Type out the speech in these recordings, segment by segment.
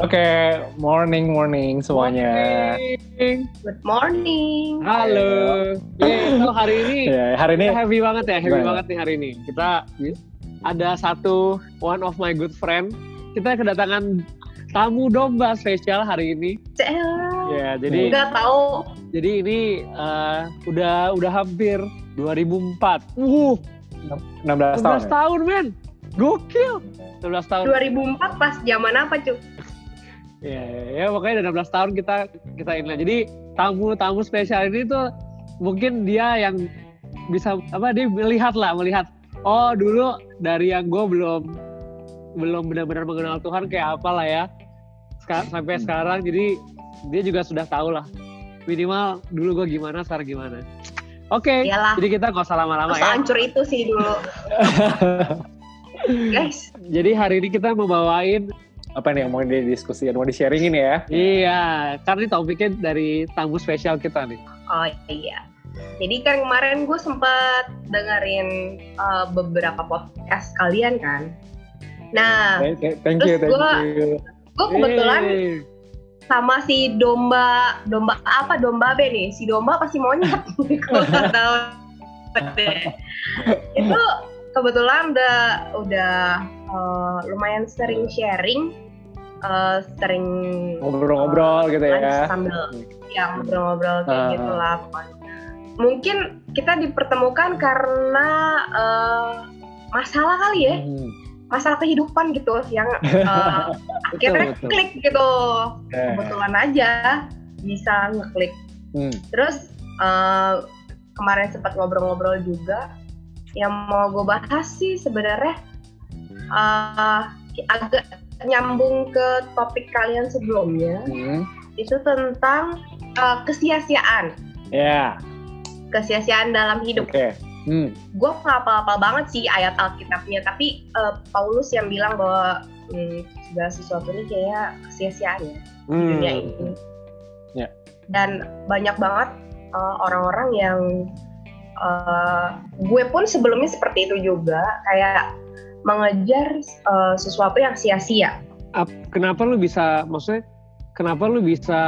Oke, morning morning semuanya. Morning. Good morning. Halo. Yeay, so hari ini Ya, hari ini happy banget ya, happy banget nih hari ini. Kita ada satu one of my good friend. Kita kedatangan tamu domba spesial hari ini. Cel. Ya, jadi Nggak tahu. jadi ini eh, udah udah hampir 2004. Uh, 16 tahun. 16 ya? tahun, men. Gokil. 16 tahun. 2004 pas zaman apa cuy? Ya, ya, ya pokoknya udah 16 tahun kita kita ini. Jadi tamu-tamu spesial ini tuh mungkin dia yang bisa apa dia melihat lah melihat oh dulu dari yang gue belum belum benar-benar mengenal Tuhan kayak apa lah ya Seka- sampai Hmm. sekarang jadi dia juga sudah tahu lah minimal dulu gue gimana sekarang gimana oke Iyalah. jadi kita nggak usah lama-lama ya Sehancur itu sih dulu. Guys, jadi hari ini kita membawain Apa nih yang mau didiskusikan, mau di-sharingin ya? iya karena ini topiknya dari tamu spesial kita nih oh iya. Jadi kan kemarin gue sempet dengerin uh, beberapa podcast kalian kan. Nah, Thank thank you, Terus thank you. gue kebetulan Eh. sama si domba domba apa domba B nih si domba pasti monyet gue tahu itu kebetulan udah udah uh, lumayan sering sharing uh, sering Ngobrol-ngobrol gitu lunch ya. sambil yang ngobrol-ngobrol kayak Ah. gitu lah pokoknya. mungkin kita dipertemukan karena uh, masalah kali ya Hmm. masalah kehidupan gitu yang uh, akhirnya betul. klik gitu Ya. kebetulan aja bisa ngeklik Hmm. terus eh, kemarin sempat ngobrol-ngobrol juga yang mau gue bahas sih sebenarnya eh, agak nyambung ke topik kalian sebelumnya Hmm. itu tentang eh, kesia-siaan Ya, kesia-siaan dalam hidup oke. Hmm. gue apa-apa banget sih ayat Alkitabnya tapi eh, Paulus yang bilang bahwa hmm, segala sesuatu ini kayaknya kesia-siaan ya Hmm. dunia ini. Ya. Dan banyak banget uh, orang-orang yang uh, gue pun sebelumnya seperti itu juga kayak mengejar uh, sesuatu yang sia-sia. Ap- kenapa lu bisa maksudnya kenapa lu bisa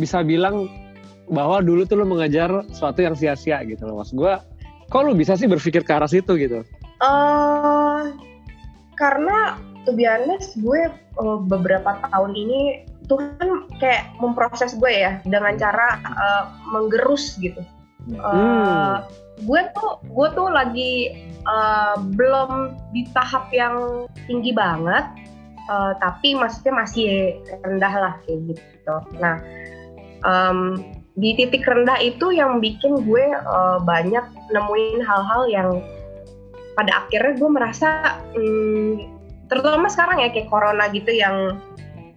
bisa bilang bahwa dulu tuh lu mengejar sesuatu yang sia-sia gitu loh mas gue kok lu bisa sih berpikir ke arah situ gitu Uh, karena to be honest, gue uh, beberapa tahun ini Tuhan kayak memproses gue ya dengan cara uh, menggerus gitu. Uh, gue tuh gue tuh lagi uh, belum di tahap yang tinggi banget, uh, tapi maksudnya masih rendah lah kayak gitu. Nah, um, di titik rendah itu yang bikin gue uh, banyak nemuin hal-hal yang pada akhirnya gue merasa, hmm, terutama sekarang ya kayak corona gitu yang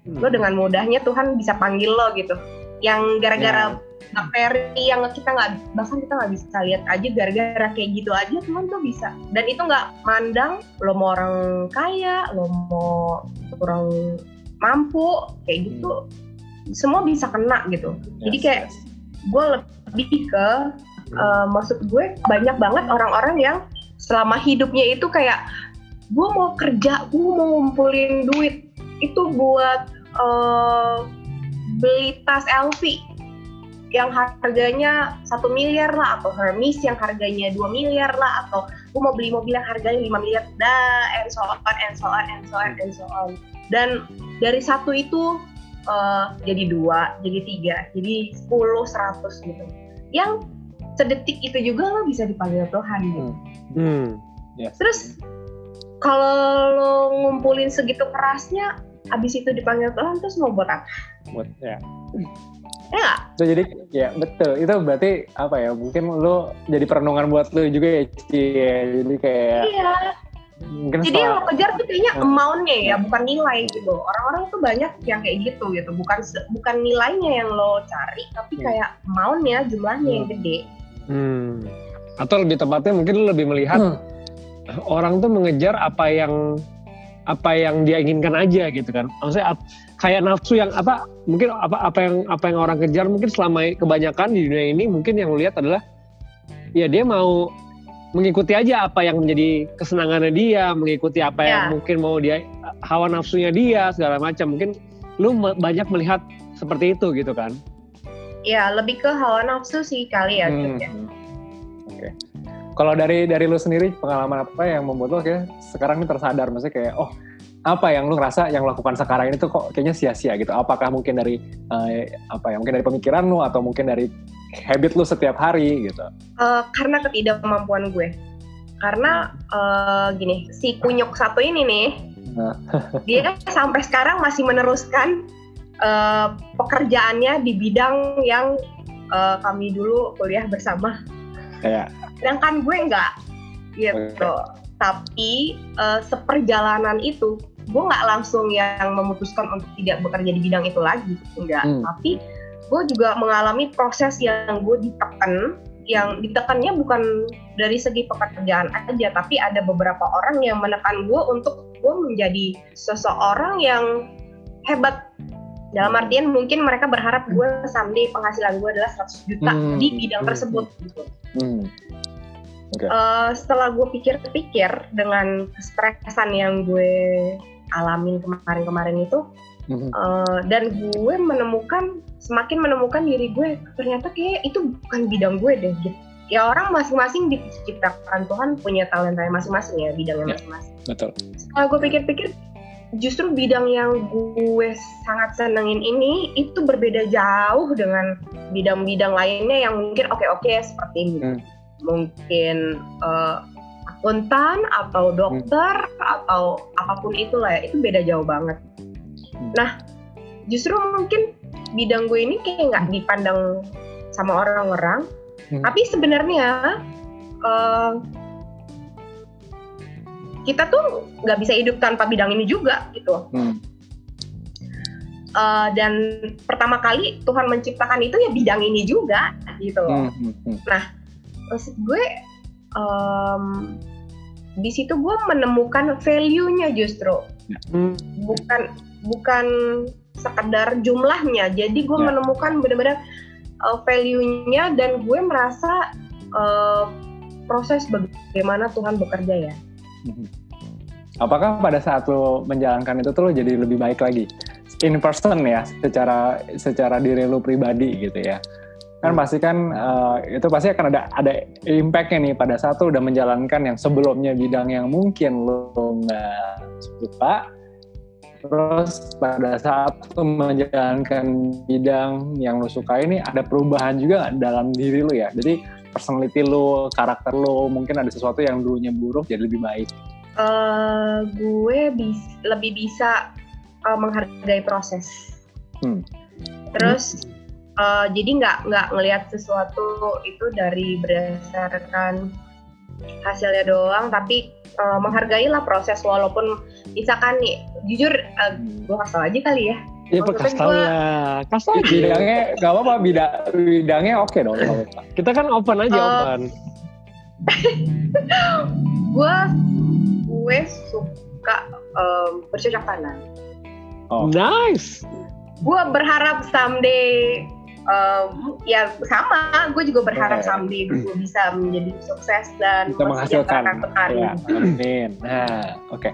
Hmm. lo dengan mudahnya Tuhan bisa panggil lo gitu, yang gara-gara bakteri yang kita nggak bahkan kita nggak bisa lihat aja gara-gara kayak gitu aja Tuhan tuh bisa. Dan itu nggak mandang lo mau orang kaya lo mau orang mampu kayak gitu semua bisa kena gitu. Jadi Yes, kayak yes. gue lebih ke uh, maksud gue banyak banget orang-orang yang selama hidupnya itu kayak gue mau kerja gue mau ngumpulin duit itu buat uh, beli tas LV yang harganya satu miliar lah atau Hermes yang harganya 2 miliar lah atau gue mau beli mobil yang harganya 5 miliar dah and so on and so on and so on and so on dan dari satu itu uh, jadi dua jadi tiga jadi 10 100 gitu yang sedetik itu juga lo bisa dipanggil Tuhan gitu hmm. Yes. terus kalau lo ngumpulin segitu kerasnya abis itu dipanggil Tuhan terus mau buat apa Buat, ya. Ya? So, jadi ya betul itu berarti apa ya mungkin lu jadi perenungan buat lu juga ya Ci ya. jadi kayak iya mungkin Jadi yang lo kejar tuh kayaknya Hmm. amount-nya ya, bukan nilai gitu. Orang-orang tuh banyak yang kayak gitu gitu, bukan bukan nilainya yang lo cari, tapi Hmm. kayak amount-nya, jumlahnya yang gede. Hmm. atau lebih tepatnya mungkin lu lebih melihat Hmm. orang tuh mengejar apa yang apa yang dia inginkan aja gitu kan maksudnya ap- kayak nafsu yang apa mungkin apa apa yang apa yang orang kejar mungkin selama kebanyakan di dunia ini mungkin yang lihat adalah ya dia mau mengikuti aja apa yang menjadi kesenangannya dia, mengikuti apa yang Ya. mungkin mau dia hawa nafsunya dia segala macam. Mungkin lu banyak melihat seperti itu gitu kan. Ya lebih ke hawa nafsu sih kali ya. Hmm. Ya. Kalau dari dari lu sendiri pengalaman apa yang membuat lu kayak sekarang ini tersadar maksudnya kayak oh apa yang lu ngerasa yang lu lakukan sekarang ini tuh kok kayaknya sia-sia gitu. Apakah mungkin dari eh, apa ya mungkin dari pemikiran lu atau mungkin dari habit lu setiap hari gitu. Eh, karena ketidakmampuan gue. Karena eh, gini, si kunyuk satu ini nih, Nah. dia sampai sekarang masih meneruskan eh, pekerjaannya di bidang yang eh, kami dulu kuliah bersama. Kayak Sedangkan gue enggak, gitu. Tapi eh, seperjalanan itu, gue nggak langsung yang memutuskan untuk tidak bekerja di bidang itu lagi, enggak. Hmm. Tapi gue juga mengalami proses yang gue ditekan yang ditekannya bukan dari segi pekerjaan aja tapi ada beberapa orang yang menekan gue untuk gue menjadi seseorang yang hebat dalam artian mungkin mereka berharap gue someday penghasilan gue adalah 100 juta Hmm. di bidang Hmm. tersebut gitu. hmm, Eh, setelah gue pikir-pikir dengan stresan yang gue alamin kemarin-kemarin itu mhm, Uh, dan gue menemukan semakin menemukan diri gue ternyata kayak itu bukan bidang gue deh gitu. Ya orang masing-masing diciptakan Tuhan punya talenta masing-masing ya bidangnya Ya. masing-masing. betul. Setelah gue pikir-pikir justru bidang yang gue sangat senengin ini itu berbeda jauh dengan bidang-bidang lainnya yang mungkin oke-oke seperti Hmm. mungkin uh, akuntan atau dokter atau apa pun itulah ya itu beda jauh banget. Hmm. Nah justru mungkin bidang gue ini kayak nggak dipandang sama orang-orang, Hmm. tapi sebenarnya uh, kita tuh nggak bisa hidup tanpa bidang ini juga gitu. Hmm. Uh, dan pertama kali Tuhan menciptakan itu ya bidang ini juga gitu. Hmm, hmm, hmm. maksud gue em, di situ gue menemukan value-nya justru Hmm. bukan bukan sekedar jumlahnya jadi gue Ya. menemukan benar-benar uh, value-nya dan gue merasa uh, proses bagaimana Tuhan bekerja ya. Apakah pada saat lo menjalankan itu tuh lo jadi lebih baik lagi in person ya, secara secara diri lo pribadi gitu ya? Kan pasti kan eh, itu pasti akan ada ada impact-nya nih pada saat lo udah menjalankan yang sebelumnya bidang yang mungkin lo nggak suka, terus pada saat lo menjalankan bidang yang lo suka ini ada perubahan juga dalam diri lo ya. Jadi personality lo, karakter lo, mungkin ada sesuatu yang dulunya buruk jadi lebih baik. Eh, gue bis- lebih bisa uh, menghargai proses. Hmm. Terus uh, jadi nggak nggak ngelihat sesuatu itu dari berdasarkan hasilnya doang, tapi uh, menghargailah proses walaupun misalkan nih jujur uh, gue kasih aja kali ya. Maksudnya kasih tau gua- lah. Kasih tau aja. bidangnya gak apa-apa bidang bidangnya oke dong nggak apa-apa. Kita kan open aja, Eh, open. Gue gue suka um, bercocok tanam. Oh. Nice. Gue berharap someday um, ya sama, gue juga berharap Oke. someday gue bisa menjadi sukses dan bisa menghasilkan petani. ya amin nah oke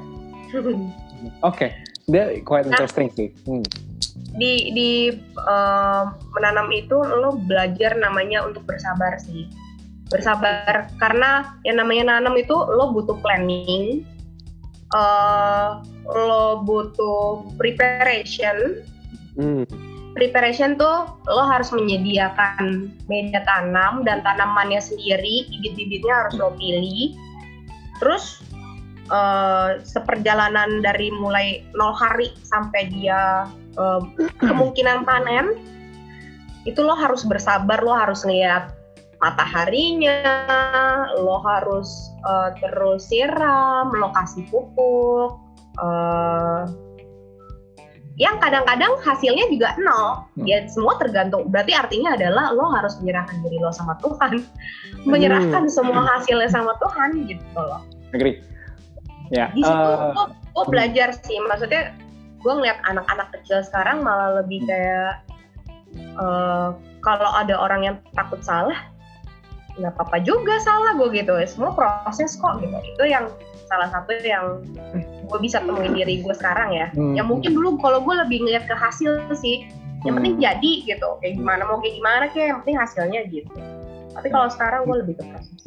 oke dia quite Nah. interesting sih hmm. Di di um, menanam itu lo belajar namanya untuk bersabar sih. Bersabar karena yang namanya nanam itu lo butuh planning eh, lo butuh preparation. Hmm. preparation tuh lo harus menyediakan media tanam dan tanamannya sendiri bibit-bibitnya harus lo pilih. Terus eh, seperjalanan dari mulai nol hari sampai dia kemungkinan panen itu lo harus bersabar lo harus ngeliat mataharinya lo harus eh, terus siram lo kasih pupuk eh, yang kadang-kadang hasilnya juga nol. Hmm. ya semua tergantung. Berarti artinya adalah lo harus menyerahkan diri lo sama Tuhan. Menyerahkan semua hasilnya sama Tuhan gitu loh. Agree. Ya di situ eh, gue gue belajar sih. Maksudnya gue ngeliat anak-anak kecil sekarang malah lebih kayak eh, kalau ada orang yang takut salah nggak apa-apa juga salah gue gitu. Semua proses kok gitu. Itu yang salah satu yang gue bisa temuin diri gue sekarang ya. Hmm. yang mungkin dulu kalau gue lebih ngeliat ke hasil sih. Yang penting Hmm. jadi gitu. Kayak gimana mau kayak gimana kayak yang penting hasilnya gitu. Tapi kalau sekarang gue lebih ke proses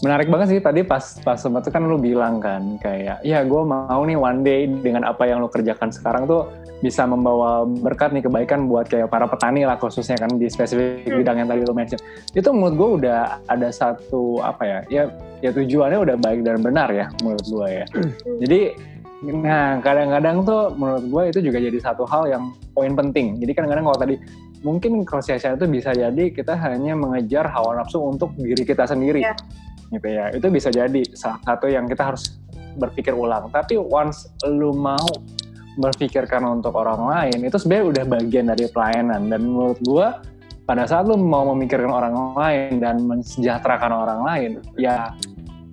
Menarik banget sih tadi pas pas sempat itu kan lu bilang kan kayak ya gue mau nih one day dengan apa yang lu kerjakan sekarang tuh bisa membawa berkat nih kebaikan buat kayak para petani lah khususnya kan di spesifik Hmm. bidang yang tadi lu mention. Itu menurut gue udah ada satu apa ya ya ya tujuannya udah baik dan benar ya menurut gue ya. Jadi nah kadang-kadang tuh menurut gue itu juga jadi satu hal yang poin penting. Jadi kadang-kadang kalau tadi mungkin sia-sia itu bisa jadi kita hanya mengejar hawa nafsu untuk diri kita sendiri Ya. Gitu ya. Itu bisa jadi salah satu yang kita harus berpikir ulang. Tapi once lu mau berpikirkan untuk orang lain itu sebenarnya udah bagian dari pelayanan. Dan menurut gua pada saat lu mau memikirkan orang lain dan mensejahterakan orang lain ya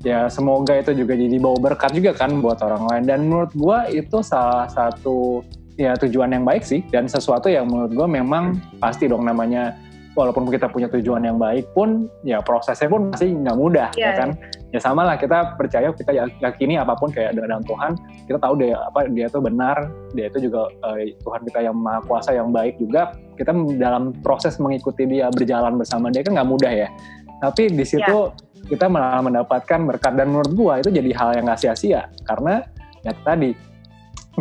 ya semoga itu juga jadi bawa berkat juga kan buat orang lain. Dan menurut gua itu salah satu ya tujuan yang baik sih. Dan sesuatu yang menurut gua memang pasti dong namanya walaupun kita punya tujuan yang baik pun ya prosesnya pun masih nggak mudah Iya, ya kan? Ya sama lah kita percaya kita yakini apa pun kayak dengan Tuhan kita tahu deh apa dia itu benar dia itu juga eh, Tuhan kita yang maha kuasa yang baik juga. Kita dalam proses mengikuti dia berjalan bersama dia kan nggak mudah ya. Tapi di situ kita malah mendapatkan berkat. Dan menurut gua itu jadi hal yang nggak sia-sia karena ya tadi di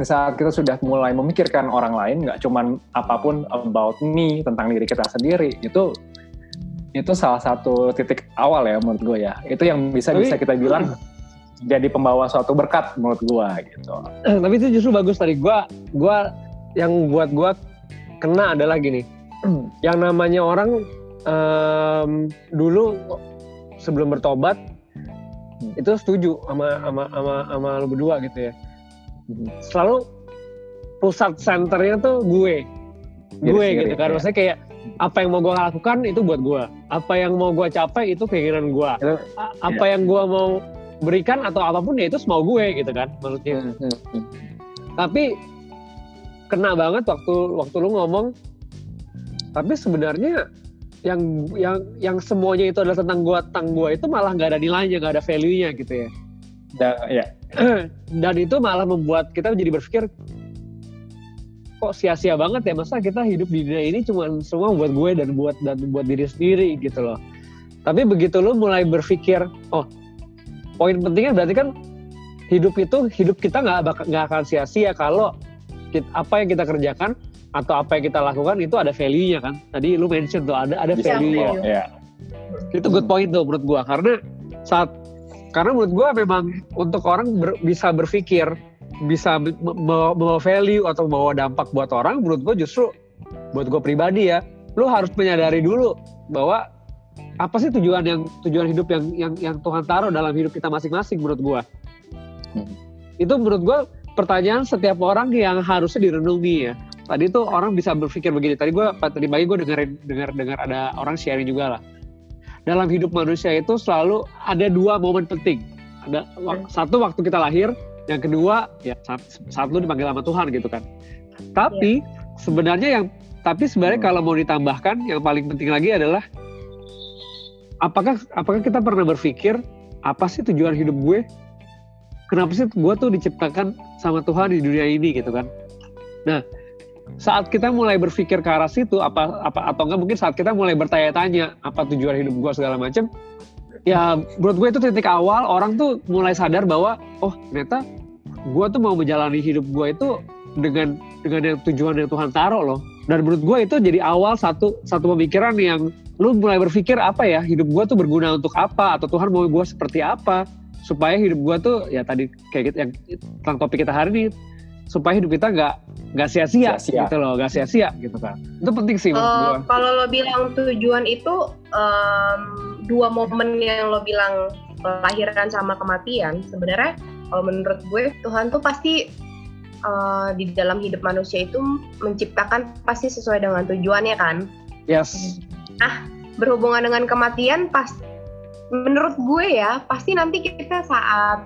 saat kita sudah mulai memikirkan orang lain nggak cuman apa pun about me tentang diri kita sendiri itu itu salah satu titik awal ya menurut gue ya. Itu yang bisa Tapi- bisa kita bilang jadi pembawa suatu berkat menurut gue gitu. Tapi itu justru bagus tadi. Gua gua yang buat gua kena adalah gini. Yang namanya orang em, dulu sebelum bertobat itu setuju sama sama sama sama lu berdua gitu ya selalu pusat senternya tuh gue. Gue sendiri, gitu kan. ya. maksudnya kayak apa yang mau gue lakukan itu buat gue apa yang mau gue capai itu keinginan gue Itu- A- apa yang gue mau berikan atau apa pun ya itu semau gue gitu kan maksudnya. Tapi kena banget waktu waktu lu ngomong. Tapi sebenarnya yang yang yang semuanya itu adalah tentang gua tentang gua itu malah nggak ada nilainya nggak ada value nya gitu ya Da- ya. Dan itu malah membuat kita jadi berpikir kok sia-sia banget ya? Masa kita hidup di dunia ini cuma semua buat gue dan buat dan buat diri sendiri gitu loh. Tapi begitu lu mulai berpikir oh poin pentingnya berarti kan hidup itu hidup kita nggak nggak akan sia-sia kalau kit- apa yang kita kerjakan atau apa yang kita lakukan itu ada value-nya kan? Tadi lu mention tuh ada ada value-nya. value. ya. Itu good point tuh menurut gua karena saat karena menurut gua memang untuk orang ber- bisa berpikir bisa membawa value atau membawa dampak buat orang menurut gua justru buat gua pribadi ya lu harus menyadari dulu bahwa apa sih tujuan yang tujuan hidup yang yang yang Tuhan taruh dalam hidup kita masing-masing menurut gua. Hmm. itu menurut gua pertanyaan setiap orang yang harusnya direnungi ya. Tadi tuh orang bisa berpikir begini. Tadi gua tadi pagi gua dengerin dengar dengar ada orang sharing juga lah dalam hidup manusia itu selalu ada dua momen penting. Ada wak- satu waktu kita lahir, yang kedua ya saat, saat lu dipanggil sama Tuhan gitu kan. Tapi sebenarnya yang tapi sebenarnya Hmm. kalau mau ditambahkan yang paling penting lagi adalah apakah apakah kita pernah berpikir apa sih tujuan hidup gue? Kenapa sih gue tuh diciptakan sama Tuhan di dunia ini gitu kan? Nah, saat kita mulai berpikir ke arah situ apa apa atau enggak mungkin saat kita mulai bertanya-tanya apa tujuan hidup gue segala macam ya menurut gue itu titik awal orang tuh mulai sadar bahwa oh ternyata gue tuh mau menjalani hidup gue itu dengan dengan yang tujuan yang Tuhan taruh loh. Dan menurut gue itu jadi awal satu satu pemikiran yang lu mulai berpikir apa ya hidup gue tuh berguna untuk apa atau Tuhan mau gue seperti apa supaya hidup gue tuh ya tadi kayak gitu yang tentang topik kita hari ini supaya hidup kita nggak nggak sia-sia gitu loh nggak sia-sia gitu kan itu penting sih menurut gue kalau lo bilang tujuan itu em, dua momen yang lo bilang kelahiran sama kematian sebenarnya kalau menurut gue Tuhan tuh pasti eh, di dalam hidup manusia itu menciptakan pasti sesuai dengan tujuannya kan? Yes. Berhubungan dengan kematian pas menurut gue ya pasti nanti kita saat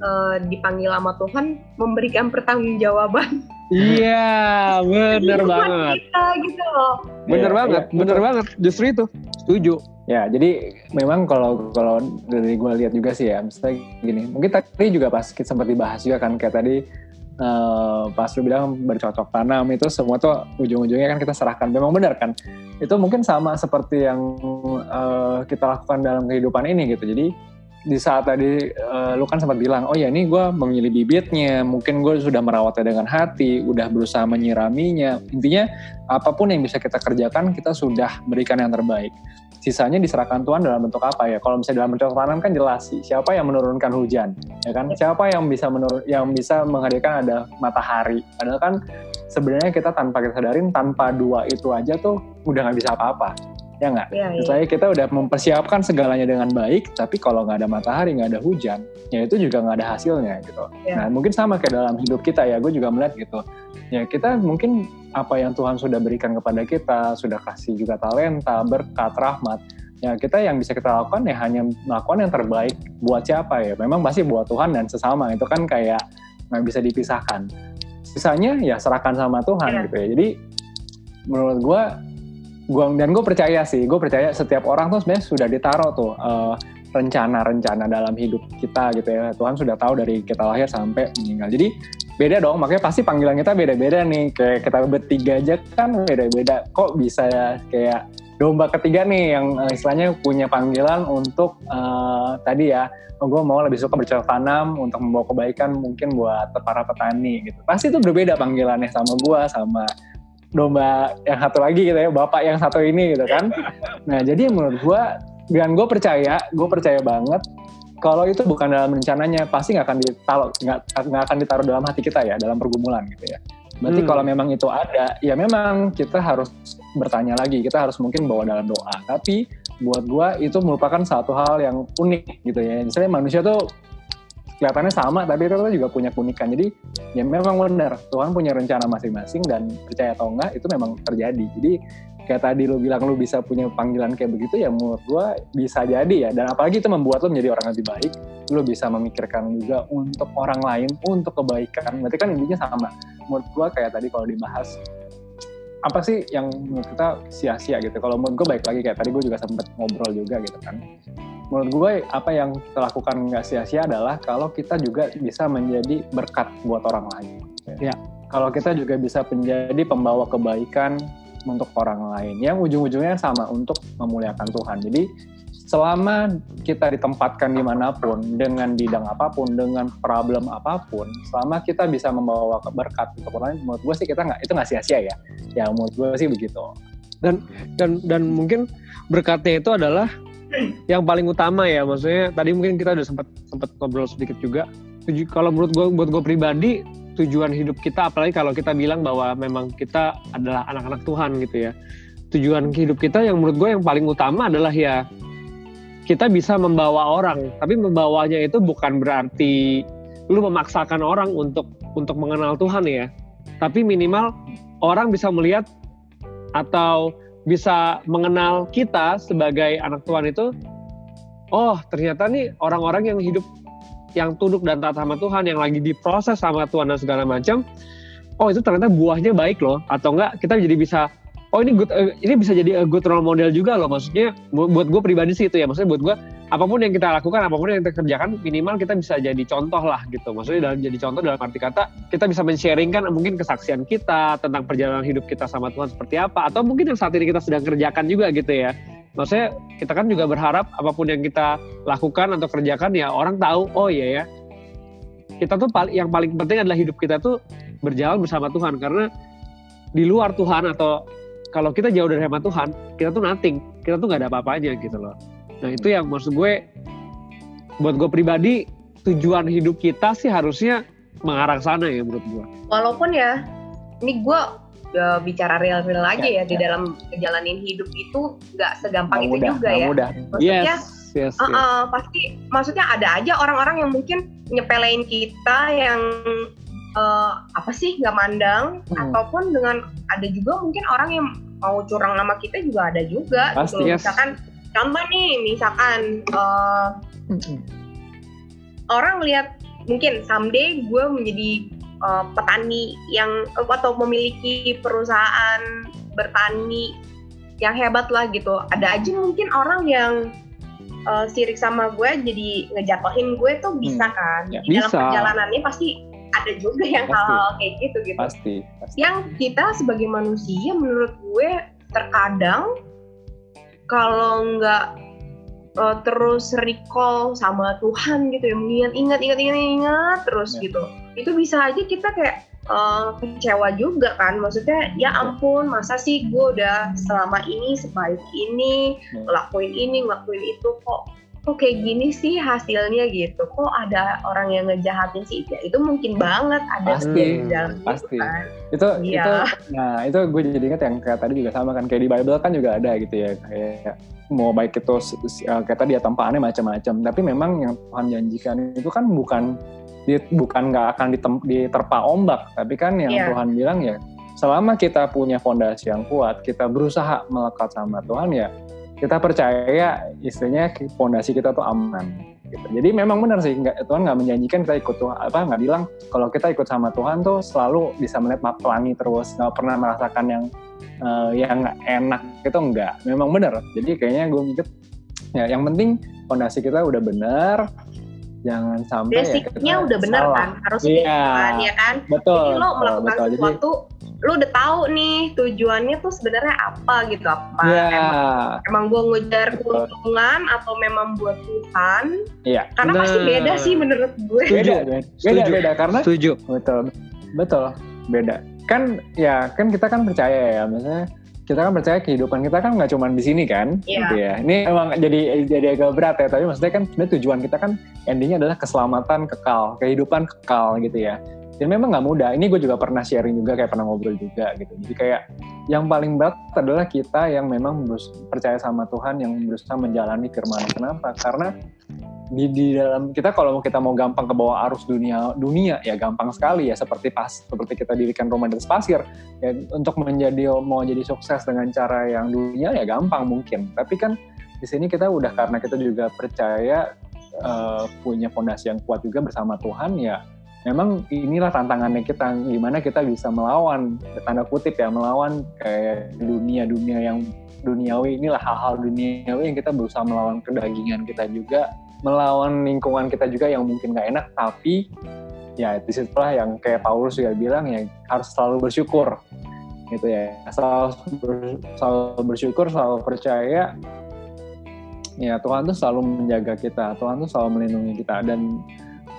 eh, dipanggil sama Tuhan memberikan pertanggungjawaban Iya, bener banget. Kita gitu loh. Bener Iya, banget, iya, bener betul. banget. Justru itu, setuju. Ya, jadi memang kalau kalau dari gue lihat juga sih ya, misalnya gini, mungkin tadi juga pas kita sempat dibahas juga kan kayak tadi eh, pas lu bilang bercocok tanam itu semua tuh ujung-ujungnya kan kita serahkan. Memang benar kan? Itu mungkin sama seperti yang eh, kita lakukan dalam kehidupan ini gitu. Jadi di saat tadi eh, lu kan sempat bilang, oh ya ini gue memilih bibitnya, mungkin gue sudah merawatnya dengan hati, udah berusaha menyiraminya. Intinya apa pun yang bisa kita kerjakan, kita sudah berikan yang terbaik sisanya diserahkan Tuhan dalam bentuk apa ya? Kalau misalnya dalam bentuk tanam kan jelas sih siapa yang menurunkan hujan, ya kan? Siapa yang bisa menurun, yang bisa menghadirkan ada matahari. Padahal kan sebenarnya kita tanpa kita sadarin tanpa dua itu aja tuh udah nggak bisa apa-apa, ya nggak? Iya, iya. Misalnya kita udah mempersiapkan segalanya dengan baik, tapi kalau nggak ada matahari, nggak ada hujan, ya itu juga nggak ada hasilnya gitu. Iya. Nah mungkin sama kayak dalam hidup kita ya, gue juga melihat gitu. Ya kita mungkin apa yang Tuhan sudah berikan kepada kita, sudah kasih juga talenta, berkat, rahmat. Ya kita yang bisa kita lakukan ya hanya melakukan yang terbaik buat siapa ya. Memang pasti buat Tuhan dan sesama itu kan kayak nggak bisa dipisahkan. Sisanya ya serahkan sama Tuhan Iya. gitu ya. Jadi menurut gue gua dan gue percaya sih gue percaya setiap orang tuh sebenarnya sudah ditaruh tuh eh, rencana-rencana dalam hidup kita gitu ya. Tuhan sudah tahu dari kita lahir sampai meninggal. Jadi beda dong. Makanya pasti panggilan kita beda-beda nih. Kayak kita bertiga aja kan beda-beda. Kok bisa ya kayak domba ketiga nih yang eh, istilahnya punya panggilan untuk eh, tadi ya oh, gue mau lebih suka bercocok tanam untuk membawa kebaikan mungkin buat para petani gitu. Pasti itu berbeda panggilannya sama gue sama domba yang satu lagi gitu ya bapak yang satu ini gitu kan. Nah jadi menurut gue dan gue percaya gue percaya banget kalau itu bukan dalam rencananya pasti nggak akan ditaruh nggak akan ditaruh dalam hati kita ya dalam pergumulan gitu ya. Berarti Hmm. kalau memang itu ada ya memang kita harus bertanya lagi kita harus mungkin bawa dalam doa. Tapi buat gue itu merupakan satu hal yang unik gitu ya. Misalnya manusia tuh kelihatannya sama tapi tuh juga punya keunikan. Jadi ya memang benar Tuhan punya rencana masing-masing dan percaya atau enggak itu memang terjadi. Jadi kayak tadi lu bilang lu bisa punya panggilan kayak begitu ya menurut gua bisa jadi ya. Dan apalagi itu membuat lu menjadi orang lebih baik lu bisa memikirkan juga untuk orang lain untuk kebaikan. Berarti kan intinya sama. Menurut gua kayak tadi kalau dibahas apa sih yang menurut kita sia-sia gitu? Kalau menurut gue baik lagi kayak tadi gue juga sempet ngobrol juga gitu kan menurut gue apa yang kita lakukan nggak sia-sia adalah kalau kita juga bisa menjadi berkat buat orang lain. Ya. Kalau kita juga bisa menjadi pembawa kebaikan untuk orang lain, yang ujung-ujungnya sama untuk memuliakan Tuhan. Jadi selama kita ditempatkan di mana pun, dengan bidang apa pun, dengan problem apa pun, selama kita bisa membawa berkat untuk orang lain, menurut gue sih kita nggak itu nggak sia-sia ya. Ya menurut gue sih begitu. dan dan mungkin berkatnya itu adalah yang paling utama ya maksudnya tadi mungkin kita udah sempat sempat ngobrol sedikit juga. Tuju, kalau menurut gue buat gue pribadi tujuan hidup kita apalagi kalau kita bilang bahwa memang kita adalah anak-anak Tuhan gitu ya. Tujuan hidup kita yang menurut gue yang paling utama adalah ya kita bisa membawa orang. Tapi membawanya itu bukan berarti lu memaksakan orang untuk untuk mengenal Tuhan ya. Tapi minimal orang bisa melihat atau bisa mengenal kita sebagai anak Tuhan itu oh ternyata nih orang-orang yang hidup yang tunduk dan taat sama Tuhan yang lagi diproses sama Tuhan dan segala macam oh itu ternyata buahnya baik loh. Atau enggak kita jadi bisa oh ini good, eh, ini bisa jadi good role model juga loh. Maksudnya bu- buat gue pribadi sih itu ya. Maksudnya buat gue apa pun yang kita lakukan apa pun yang kita kerjakan minimal kita bisa jadi contoh lah gitu. Maksudnya dalam jadi contoh dalam arti kata kita bisa men-sharingkan mungkin kesaksian kita tentang perjalanan hidup kita sama Tuhan seperti apa. Atau mungkin yang saat ini kita sedang kerjakan juga gitu ya. Maksudnya kita kan juga berharap apa pun yang kita lakukan atau kerjakan ya orang tahu oh iya ya. Kita tuh yang paling penting adalah hidup kita tuh berjalan bersama Tuhan. Karena di luar Tuhan atau kalau kita jauh dari sama Tuhan kita tuh nothing. Kita tuh nggak ada apa-apanya gitu loh nah itu yang maksud gue buat gue pribadi tujuan hidup kita sih harusnya mengarah ke sana ya menurut gue walaupun ya ini gue ya, bicara real-real aja Ya, ya, di ya. dalam ngejalanin hidup itu nggak segampang Nggak itu mudah, juga ya mudah. maksudnya yes yes, Uh, yes. uh, pasti maksudnya ada aja orang-orang yang mungkin nyepelein kita yang uh, apa sih nggak mandang Hmm. ataupun dengan ada juga mungkin orang yang mau curang nama kita juga ada juga Pasti, gitu. yes. misalkan contoh nih misalkan uh, orang melihat mungkin someday gue menjadi uh, petani yang atau memiliki perusahaan bertani yang hebat lah gitu. Ada aja mungkin orang yang uh, sirik sama gue jadi ngejatuhin gue tuh bisa Hmm. kan. Ya, di dalam perjalanannya pasti ada juga yang hal-hal kayak gitu gitu. Pasti, pasti. yang kita sebagai manusia menurut gue terkadang kalau nggak uh, terus recall sama Tuhan gitu ya mengingat ingat ingat ingat ingat terus Ya. gitu itu bisa aja kita kayak uh, kecewa juga kan maksudnya ya ampun masa sih gue udah selama ini sebaik ini Ya. ngelakuin ini ngelakuin itu kok kok kayak gini sih hasilnya gitu kok ada orang yang ngejahatin sih ya, itu mungkin banget ada Pasti, di dalam itu pasti. kan itu Iya. itu nah itu gue jadi ingat yang kayak tadi juga sama kan kayak di Bible kan juga ada gitu ya kayak mau baik itu ya, kayak tadi ya tempaannya macam-macam tapi memang yang Tuhan janjikan itu kan bukan di- bukan nggak akan ditem- diterpa ombak tapi kan yang Iya. Tuhan bilang ya selama kita punya fondasi yang kuat kita berusaha melekat sama Tuhan ya kita percaya istilahnya fondasi kita tuh aman gitu. Jadi memang benar sih nggak, Tuhan nggak menjanjikan kita ikut Tuhan apa nggak bilang kalau kita ikut sama Tuhan tuh selalu bisa melihat map pelangi terus nggak pernah merasakan yang eh, yang enak itu enggak. Memang benar. Jadi kayaknya gue mikir ya yang penting fondasi kita udah benar jangan sampai ya basicnya kita udah benar kan harus Iya. kan ya kan Betul. jadi lo melakukan betul. Jadi lo udah tahu nih tujuannya tuh sebenarnya apa gitu apa ya emang, emang gue ngejar keuntungan atau memang buat Tuhan Iya. karena pasti Nah. beda sih menurut gue Setuju. beda beda, beda Setuju. beda karena Setuju. betul betul beda kan ya kan kita kan percaya ya maksudnya kita kan percaya kehidupan kita kan nggak cuma di sini kan Iya. gitu ya ini emang jadi jadi agak berat ya tapi maksudnya kan sebenarnya tujuan kita kan endingnya adalah keselamatan kekal kehidupan kekal gitu ya dan memang nggak mudah. Ini gue juga pernah sharing juga kayak pernah ngobrol juga gitu. Jadi kayak yang paling berat adalah kita yang memang percaya sama Tuhan yang berusaha menjalani firman. Kenapa? Karena di, di dalam kita kalau kita mau gampang ke bawah arus dunia dunia ya gampang sekali ya. Seperti pas seperti kita dirikan rumah atas pasir ya untuk menjadi mau jadi sukses dengan cara yang dunia ya gampang mungkin. Tapi kan di sini kita udah karena kita juga percaya eh, punya fondasi yang kuat juga bersama Tuhan ya memang inilah tantangannya kita gimana kita bisa melawan tanda kutip ya melawan kayak dunia-dunia yang duniawi. Inilah hal-hal duniawi yang kita berusaha melawan kedagingan kita juga melawan lingkungan kita juga yang mungkin gak enak. Tapi ya di situlah yang kayak Paulus juga bilang ya harus selalu bersyukur. Gitu ya. Selalu, selalu bersyukur selalu percaya ya Tuhan tuh selalu menjaga kita Tuhan tuh selalu melindungi kita. Dan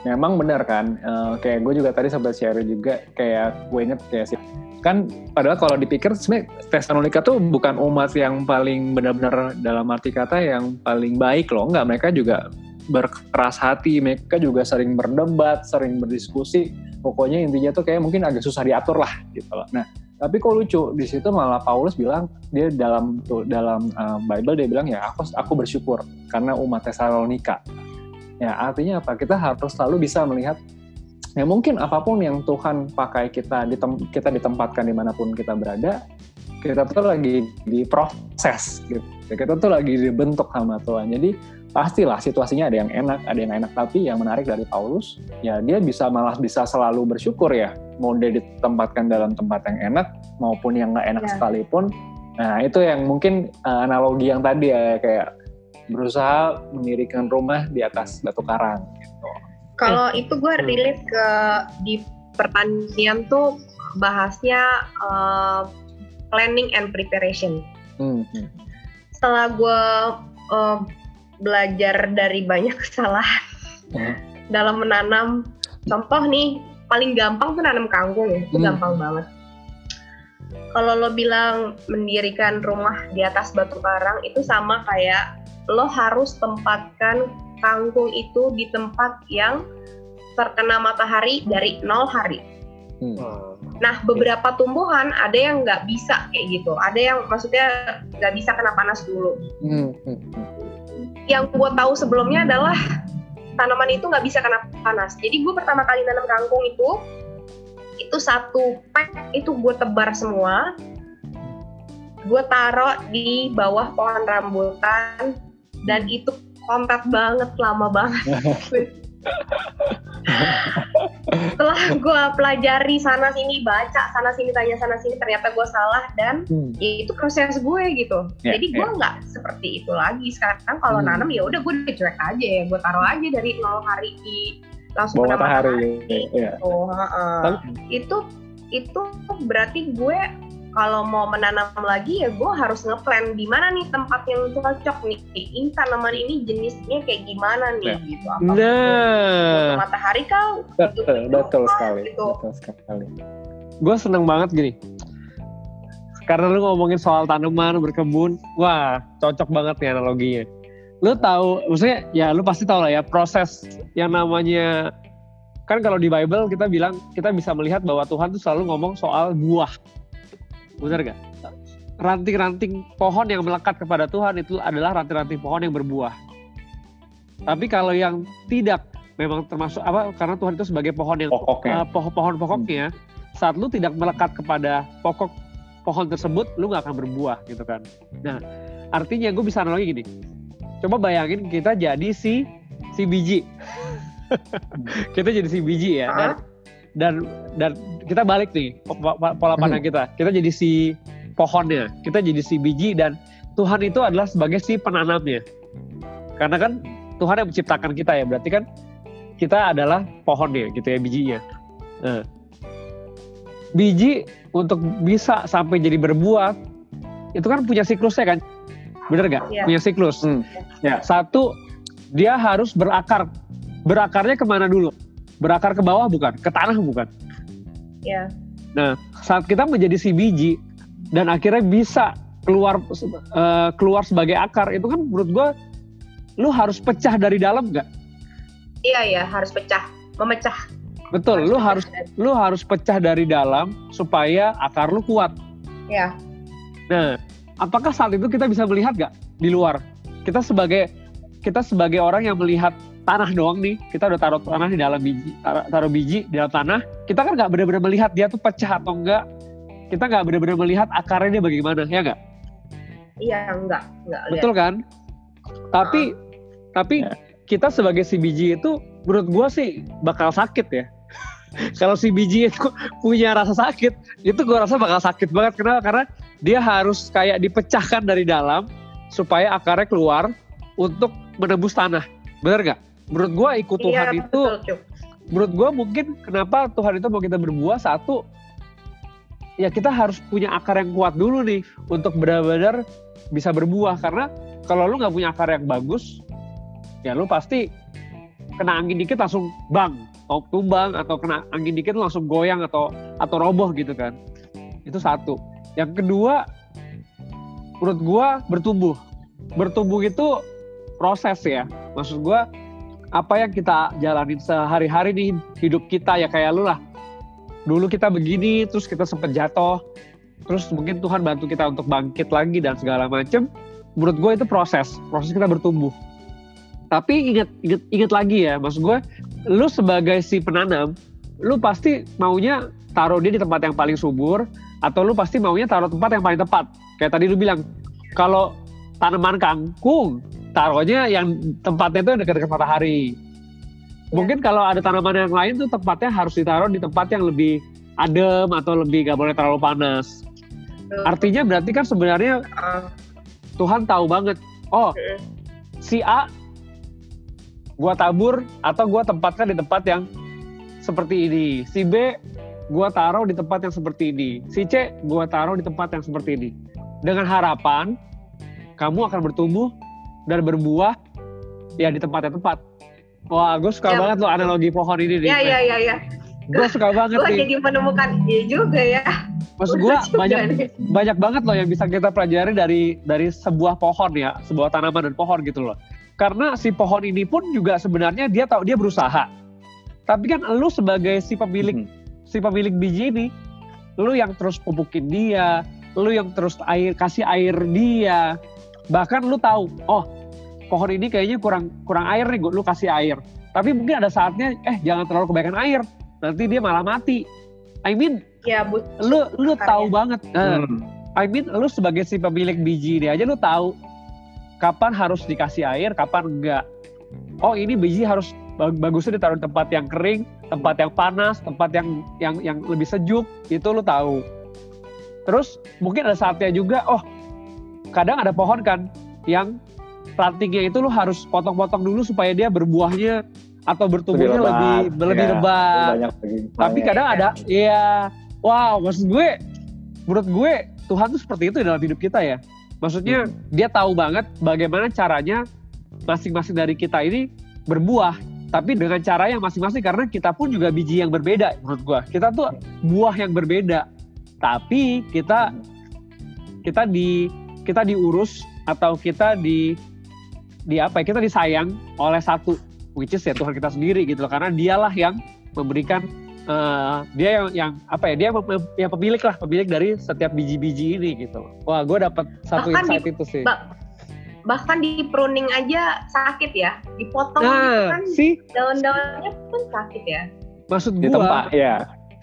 memang benar kan? Eh, kayak gue juga tadi sempat share juga kayak gue inget kayak sih. Kan padahal kalau dipikir sebenarnya Tesalonika tuh bukan umat yang paling benar-benar dalam arti kata yang paling baik loh. Enggak mereka juga berkeras hati mereka juga sering berdebat sering berdiskusi. Pokoknya intinya tuh kayak mungkin agak susah diatur lah gitu loh. Nah tapi kok lucu di situ malah Paulus bilang dia dalam tuh dalam uh, Bible dia bilang ya aku aku bersyukur karena umat Tesalonika ya artinya apa? Kita harus selalu bisa melihat ya mungkin apa pun yang Tuhan pakai kita ditem, kita ditempatkan di mana pun kita berada kita tuh lagi diproses gitu. Kita tuh lagi dibentuk sama Tuhan. Jadi pastilah situasinya ada yang enak ada yang enak. Tapi yang menarik dari Paulus ya dia bisa malah bisa selalu bersyukur ya. Mau dia ditempatkan dalam tempat yang enak maupun yang nggak enak Ya. sekalipun. Nah itu yang mungkin uh, analogi yang tadi ya kayak berusaha mendirikan rumah di atas batu karang gitu. kalau itu gue Hmm. relate ke di pertanian tuh bahasnya uh, planning and preparation Hmm, hmm. setelah gue uh, belajar dari banyak kesalahan Hmm. dalam menanam contoh nih paling gampang tuh nanam kangkung ya itu Hmm. gampang banget kalau lo bilang mendirikan rumah di atas batu karang itu sama kayak lo harus tempatkan kangkung itu di tempat yang terkena matahari dari nol hari Hmm. Nah, beberapa tumbuhan ada yang nggak bisa kayak gitu. Ada yang maksudnya nggak bisa kena panas dulu. Hmm, hmm, hmm. Yang gue tahu sebelumnya adalah tanaman itu nggak bisa kena panas. Jadi gue pertama kali nanam kangkung itu, itu satu pack itu gue tebar semua. Gue taruh di bawah pohon rambutan dan itu kontak banget lama banget. Setelah gue pelajari sana sini baca sana sini tanya sana sini ternyata gue salah dan Hmm. ya itu proses gue gitu Ya, jadi gue nggak seperti itu lagi sekarang kalau Hmm. nanam ya udah gue udah cuek aja ya gue taruh aja dari nol hari di langsung Bawa kena matahari. Ya. Oh, heeh. Tapi- itu itu berarti gue kalau mau menanam lagi ya gue harus ngeplan di mana nih tempat yang cocok nih ini tanaman ini jenisnya kayak gimana nih Ya. gitu apa Nah, matahari kau Betul, teduh betul sekali. gitu Betul sekali. gue seneng banget gini. Karena lu ngomongin soal tanaman, berkebun, wah cocok banget nih analoginya. Lu tahu, maksudnya ya lu pasti tahu lah ya proses yang namanya kan kalau di Bible kita bilang kita bisa melihat bahwa Tuhan tuh selalu ngomong soal buah, benar gak? Ranting-ranting pohon yang melekat kepada Tuhan itu adalah ranting-ranting pohon yang berbuah. Tapi kalau yang tidak memang termasuk apa karena Tuhan itu sebagai pohon yang Pokoknya. uh, poh- pohon-pokoknya saat lu tidak melekat kepada pokok pohon tersebut lu nggak akan berbuah gitu kan nah artinya gue bisa analogi gini coba bayangin kita jadi si si biji kita jadi si biji ya dan? Dan dan kita balik nih po- po- pola pandang kita. Kita jadi si pohonnya kita jadi si biji dan Tuhan itu adalah sebagai si penanamnya. Karena kan Tuhan yang menciptakan kita ya. Berarti kan kita adalah pohonnya gitu ya bijinya. Nah, biji untuk bisa sampai jadi berbuah itu kan punya siklusnya kan? Bener gak Iya. punya siklus. Hmm, ya. satu dia harus berakar. Berakarnya ke mana dulu berakar ke bawah bukan ke tanah bukan. Ya. Saat kita menjadi si biji dan akhirnya bisa keluar eh, keluar sebagai akar itu kan menurut gue lu harus pecah dari dalam nggak? Iya ya harus pecah memecah. Betul lu harus lu harus pecah dari dalam supaya akar lu kuat. Ya nah apakah saat itu kita bisa melihat nggak di luar? Kita sebagai kita sebagai orang yang melihat tanah doang nih kita udah taruh tanah di dalam biji taruh, taruh biji di dalam tanah kita kan nggak benar-benar melihat dia tuh pecah atau enggak kita nggak benar-benar melihat akarnya dia bagaimana ya nggak iya enggak enggak lihat Betul kan? Tapi tapi Ya. kita sebagai si biji itu menurut gua sih bakal sakit ya. Kalau si biji itu punya rasa sakit, itu gua rasa bakal sakit banget. Kenapa? Karena dia harus kayak dipecahkan dari dalam supaya akarnya keluar untuk menembus tanah. Bener nggak? Menurut gua ikut Tuhan iya, itu, betul, menurut gua mungkin kenapa Tuhan itu mau kita berbuah? Satu, ya kita harus punya akar yang kuat dulu nih untuk benar-benar bisa berbuah. Karena kalau lu nggak punya akar yang bagus ya lu pasti kena angin dikit langsung bang atau tumbang atau kena angin dikit langsung goyang atau atau roboh gitu kan. Itu satu. Yang kedua menurut gua bertumbuh. Bertumbuh itu proses ya. Maksud gua apa yang kita jalanin sehari-hari nih hidup kita ya kayak lu lah. Dulu kita begini terus kita sempet jatuh. Terus mungkin Tuhan bantu kita untuk bangkit lagi dan segala macem. Menurut gue itu proses proses kita bertumbuh. Tapi ingat ingat ingat lagi ya maksud gue lu sebagai si penanam lu pasti maunya taruh dia di tempat yang paling subur atau lu pasti maunya taruh tempat yang paling tepat. Kayak tadi lu bilang kalau tanaman kangkung taruhnya yang tempatnya itu dekat-dekat matahari. Mungkin kalau ada tanaman yang lain tuh tempatnya harus ditaruh di tempat yang lebih adem atau lebih gak boleh terlalu panas. Betul. artinya berarti kan sebenarnya Ah, Tuhan tahu banget oh si A gua tabur atau gua tempatkan di tempat yang seperti ini. Si B gua taruh di tempat yang seperti ini. Si C gua taruh di tempat yang seperti ini. Dengan harapan kamu akan bertumbuh dan berbuah ya di tempat yang tepat wah gue suka Ya, banget loh analogi pohon ini nih ya ya ya ya gue suka banget gue nih jadi menemukan iya juga ya maksud gue banyak nih. banyak banget loh yang bisa kita pelajari dari dari sebuah pohon ya, sebuah tanaman dan pohon gitu loh. Karena si pohon ini pun juga sebenarnya dia tahu dia berusaha. Tapi kan lu sebagai si pemilik Hmm. si pemilik biji ini, lu yang terus pupukin dia, lu yang terus air kasih air dia. Bahkan lu tahu, oh pohon ini kayaknya kurang kurang air nih, gua- lu kasih air. Tapi mungkin ada saatnya, eh jangan terlalu kebanyakan air, nanti dia malah mati. I mean, ya bu lu lu tahu banget. Nah, Hmm. I mean lu sebagai si pemilik biji ini aja lu tahu kapan harus dikasih air, kapan enggak. Oh ini biji harus bag- bagusnya ditaruh di tempat yang kering tempat yang panas, tempat yang yang yang lebih sejuk, itu lu tahu. Terus mungkin ada saatnya juga, oh kadang ada pohon kan yang rantingnya itu lu harus potong-potong dulu supaya dia berbuahnya atau bertumbuhnya lebih lebih, lebih ya, lebat. Tapi kadang ada, ya, wow, maksud gue, menurut gue Tuhan tuh seperti itu dalam hidup kita ya. Maksudnya hmm. dia tahu banget bagaimana caranya masing-masing dari kita ini berbuah tapi dengan cara yang masing-masing karena kita pun juga biji yang berbeda menurut gua kita tuh buah yang berbeda tapi kita kita di kita diurus atau kita di di apa ya kita disayang oleh satu which is ya Tuhan kita sendiri gitu loh. Karena dialah yang memberikan uh, dia yang yang apa ya dia yang pemilik lah pemilik dari setiap biji-biji ini gitu loh. wah gue dapat satu Bahkan insight di, itu sih. bahkan di pruning aja sakit ya. Dipotong nah, gitu kan sih. daun-daunnya pun sakit ya. Maksud gua tempat ya.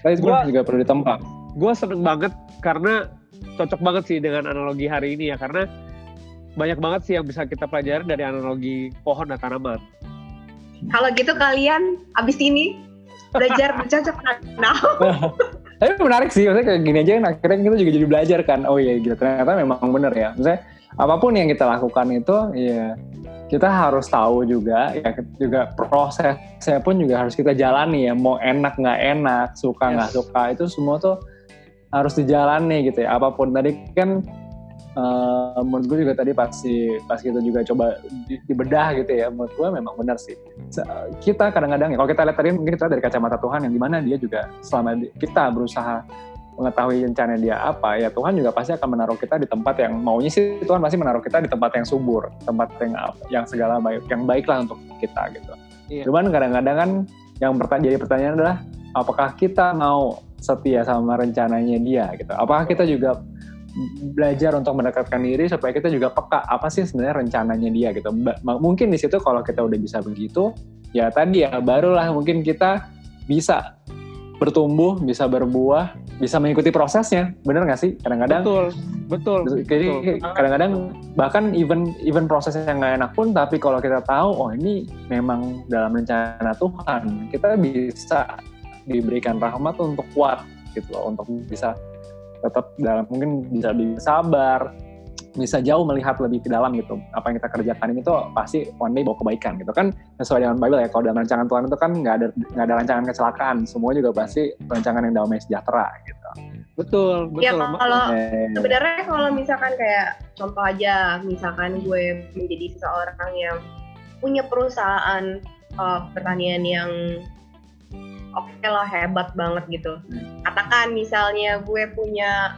Saya gua, juga perlu ditempa gue seneng banget karena cocok banget sih dengan analogi hari ini ya karena banyak banget sih yang bisa kita pelajari dari analogi pohon dan tanaman. Kalau gitu kalian abis ini belajar bercocok tanam. Tapi menarik sih maksudnya kayak gini aja kan akhirnya kita juga jadi belajar kan oh iya gitu ternyata memang bener ya. Maksudnya apa pun yang kita lakukan itu ya kita harus tahu juga ya juga prosesnya pun juga harus kita jalani ya mau enak nggak enak suka nggak yes. suka itu semua tuh harus dijalani gitu ya apa pun tadi kan uh, menurut gue juga tadi pasti pas kita juga coba dibedah gitu ya menurut gue memang benar sih kita kadang-kadang ya kalau kita lihat tadi mungkin kita dari kacamata Tuhan yang di mana dia juga selama kita berusaha mengetahui rencana dia apa, ya Tuhan juga pasti akan menaruh kita di tempat yang maunya sih Tuhan pasti menaruh kita di tempat yang subur, tempat yang yang segala baik, yang baiklah untuk kita gitu. Iya. Cuman kadang-kadang kan yang jadi pertanyaan adalah apakah kita mau setia sama rencananya dia gitu? Apakah kita juga belajar untuk mendekatkan diri supaya kita juga peka apa sih sebenarnya rencananya dia gitu. Mungkin di situ kalau kita udah bisa begitu, ya tadi ya barulah mungkin kita bisa bertumbuh, bisa berbuah, bisa mengikuti prosesnya, bener nggak sih? Kadang-kadang betul, betul. Jadi kadang-kadang bahkan even even proses yang nggak enak pun, tapi kalau kita tahu, oh ini memang dalam rencana Tuhan, kita bisa diberikan rahmat untuk kuat gitu loh, untuk bisa tetap dalam mungkin bisa sabar, bisa jauh melihat lebih ke dalam gitu. Apa yang kita kerjakan ini tuh pasti one day bawa kebaikan gitu kan. Sesuai dengan Bible ya kalau dalam rancangan Tuhan itu kan nggak ada nggak ada rancangan kecelakaan. Semua juga pasti rancangan yang damai sejahtera gitu. Betul ya, betul. ya kalau sebenarnya kalau misalkan kayak contoh aja misalkan gue menjadi seseorang yang punya perusahaan uh, pertanian yang oke okay lah hebat banget gitu. Katakan misalnya gue punya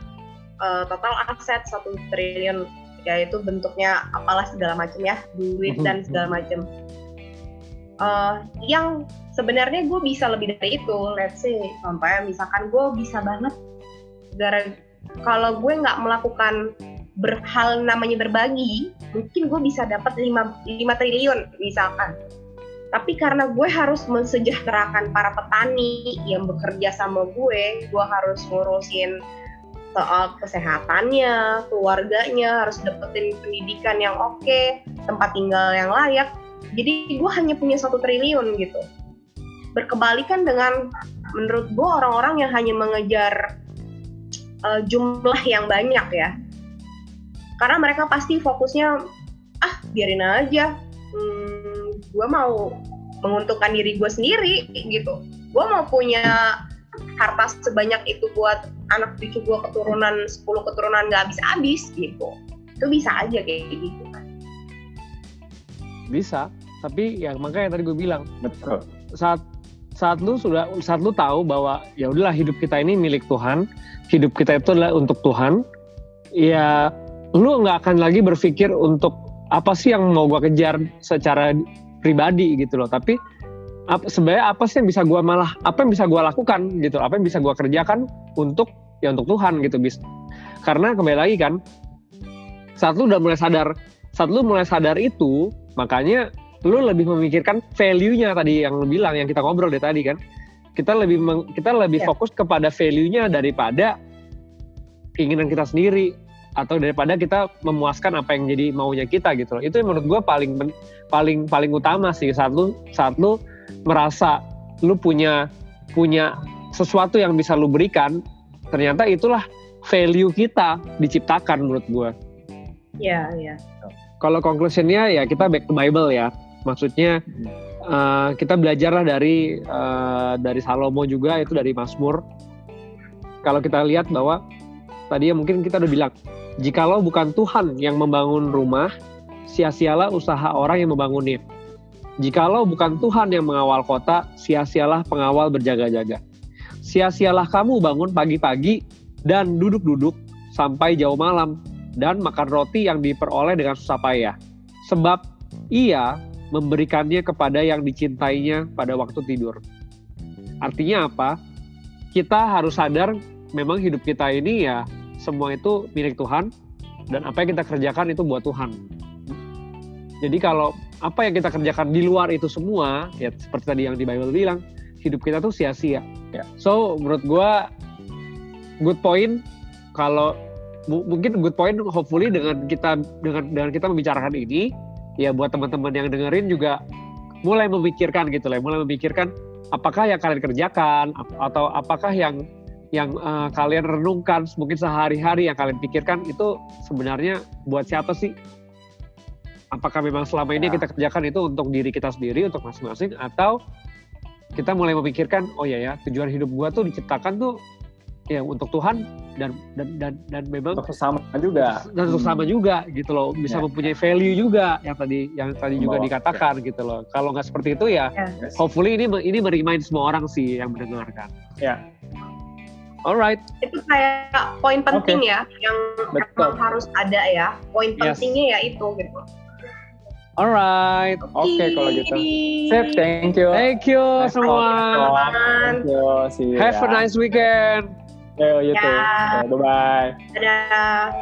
uh, total aset satu triliun yaitu bentuknya apalah segala macam ya duit dan segala macam uh, yang sebenarnya gue bisa lebih dari itu let's say sampai misalkan gue bisa banget gara kalau gue nggak melakukan berhal namanya berbagi mungkin gue bisa dapat 5, 5 triliun misalkan tapi karena gue harus mensejahterakan para petani yang bekerja sama gue gue harus ngurusin soal kesehatannya, keluarganya, harus dapetin pendidikan yang oke, tempat tinggal yang layak. Jadi gue hanya punya satu triliun gitu. Berkebalikan dengan menurut gue orang-orang yang hanya mengejar uh, jumlah yang banyak ya. Karena mereka pasti fokusnya, ah biarin aja, hmm, gue mau menguntungkan diri gue sendiri gitu. Gue mau punya harta sebanyak itu buat anak cucu gue keturunan 10 keturunan gak habis-habis gitu. Itu bisa aja kayak gitu kan bisa tapi ya makanya tadi gue bilang betul. saat saat lu sudah saat lu tahu bahwa ya udahlah hidup kita ini milik Tuhan hidup kita itu adalah untuk Tuhan ya lu nggak akan lagi berpikir untuk apa sih yang mau gue kejar secara pribadi gitu loh. Tapi apa sebenarnya apa sih yang bisa gue malah apa yang bisa gue lakukan gitu apa yang bisa gue kerjakan untuk ya untuk Tuhan gitu bis. Karena kembali lagi kan saat lu udah mulai sadar saat lu mulai sadar itu makanya lu lebih memikirkan value-nya tadi yang lu bilang yang kita ngobrol dari tadi kan. Kita lebih meng, kita lebih ya. fokus kepada value-nya daripada keinginan kita sendiri atau daripada kita memuaskan apa yang jadi maunya kita gitu loh. Itu menurut gue paling paling paling utama sih saat lu saat lu merasa lu punya punya sesuatu yang bisa lu berikan, ternyata itulah value kita diciptakan menurut gue. Iya, iya. Kalau conclusionnya ya kita back to Bible ya. Maksudnya uh, kita belajarlah dari uh, dari Salomo juga itu dari Mazmur. Kalau kita lihat bahwa tadi ya mungkin kita udah bilang, jikalau bukan Tuhan yang membangun rumah, sia-sialah usaha orang yang membangunnya. Jikalau bukan Tuhan yang mengawal kota, sia-sialah pengawal berjaga-jaga. Sia-sialah kamu bangun pagi-pagi dan duduk-duduk sampai jauh malam dan makan roti yang diperoleh dengan susah payah. Sebab ia memberikannya kepada yang dicintainya pada waktu tidur. Artinya apa? Kita harus sadar memang hidup kita ini ya semua itu milik Tuhan dan apa yang kita kerjakan itu buat Tuhan. Jadi kalau apa yang kita kerjakan di luar itu semua, ya seperti tadi yang di Bible bilang, hidup kita tuh sia-sia. Ya. So menurut gue good point kalau mungkin good point hopefully dengan kita dengan dengan kita membicarakan ini ya buat teman-teman yang dengerin juga mulai memikirkan gitu lah, mulai memikirkan apakah yang kalian kerjakan atau apakah yang yang uh, kalian renungkan mungkin sehari-hari yang kalian pikirkan itu sebenarnya buat siapa sih? Apakah memang selama ini ya. kita kerjakan itu untuk diri kita sendiri, untuk masing-masing, atau kita mulai memikirkan, oh ya ya, tujuan hidup gua tuh diciptakan tuh ya untuk Tuhan dan dan dan dan memang untuk sesama juga dan untuk sama juga gitu loh bisa ya. mempunyai value juga yang tadi yang tadi juga dikatakan ya. gitu loh kalau nggak seperti itu ya, ya. hopefully ini ini merimain semua orang sih yang mendengarkan ya alright itu kayak poin penting okay. ya yang Betul. harus ada ya poin pentingnya ya itu gitu Alright. Oke okay, kalau gitu. Sip, thank you. Thank you nice semua. Thank you. See you. Have ya. a nice weekend. Yo, you ya. too. Bye bye. Dadah.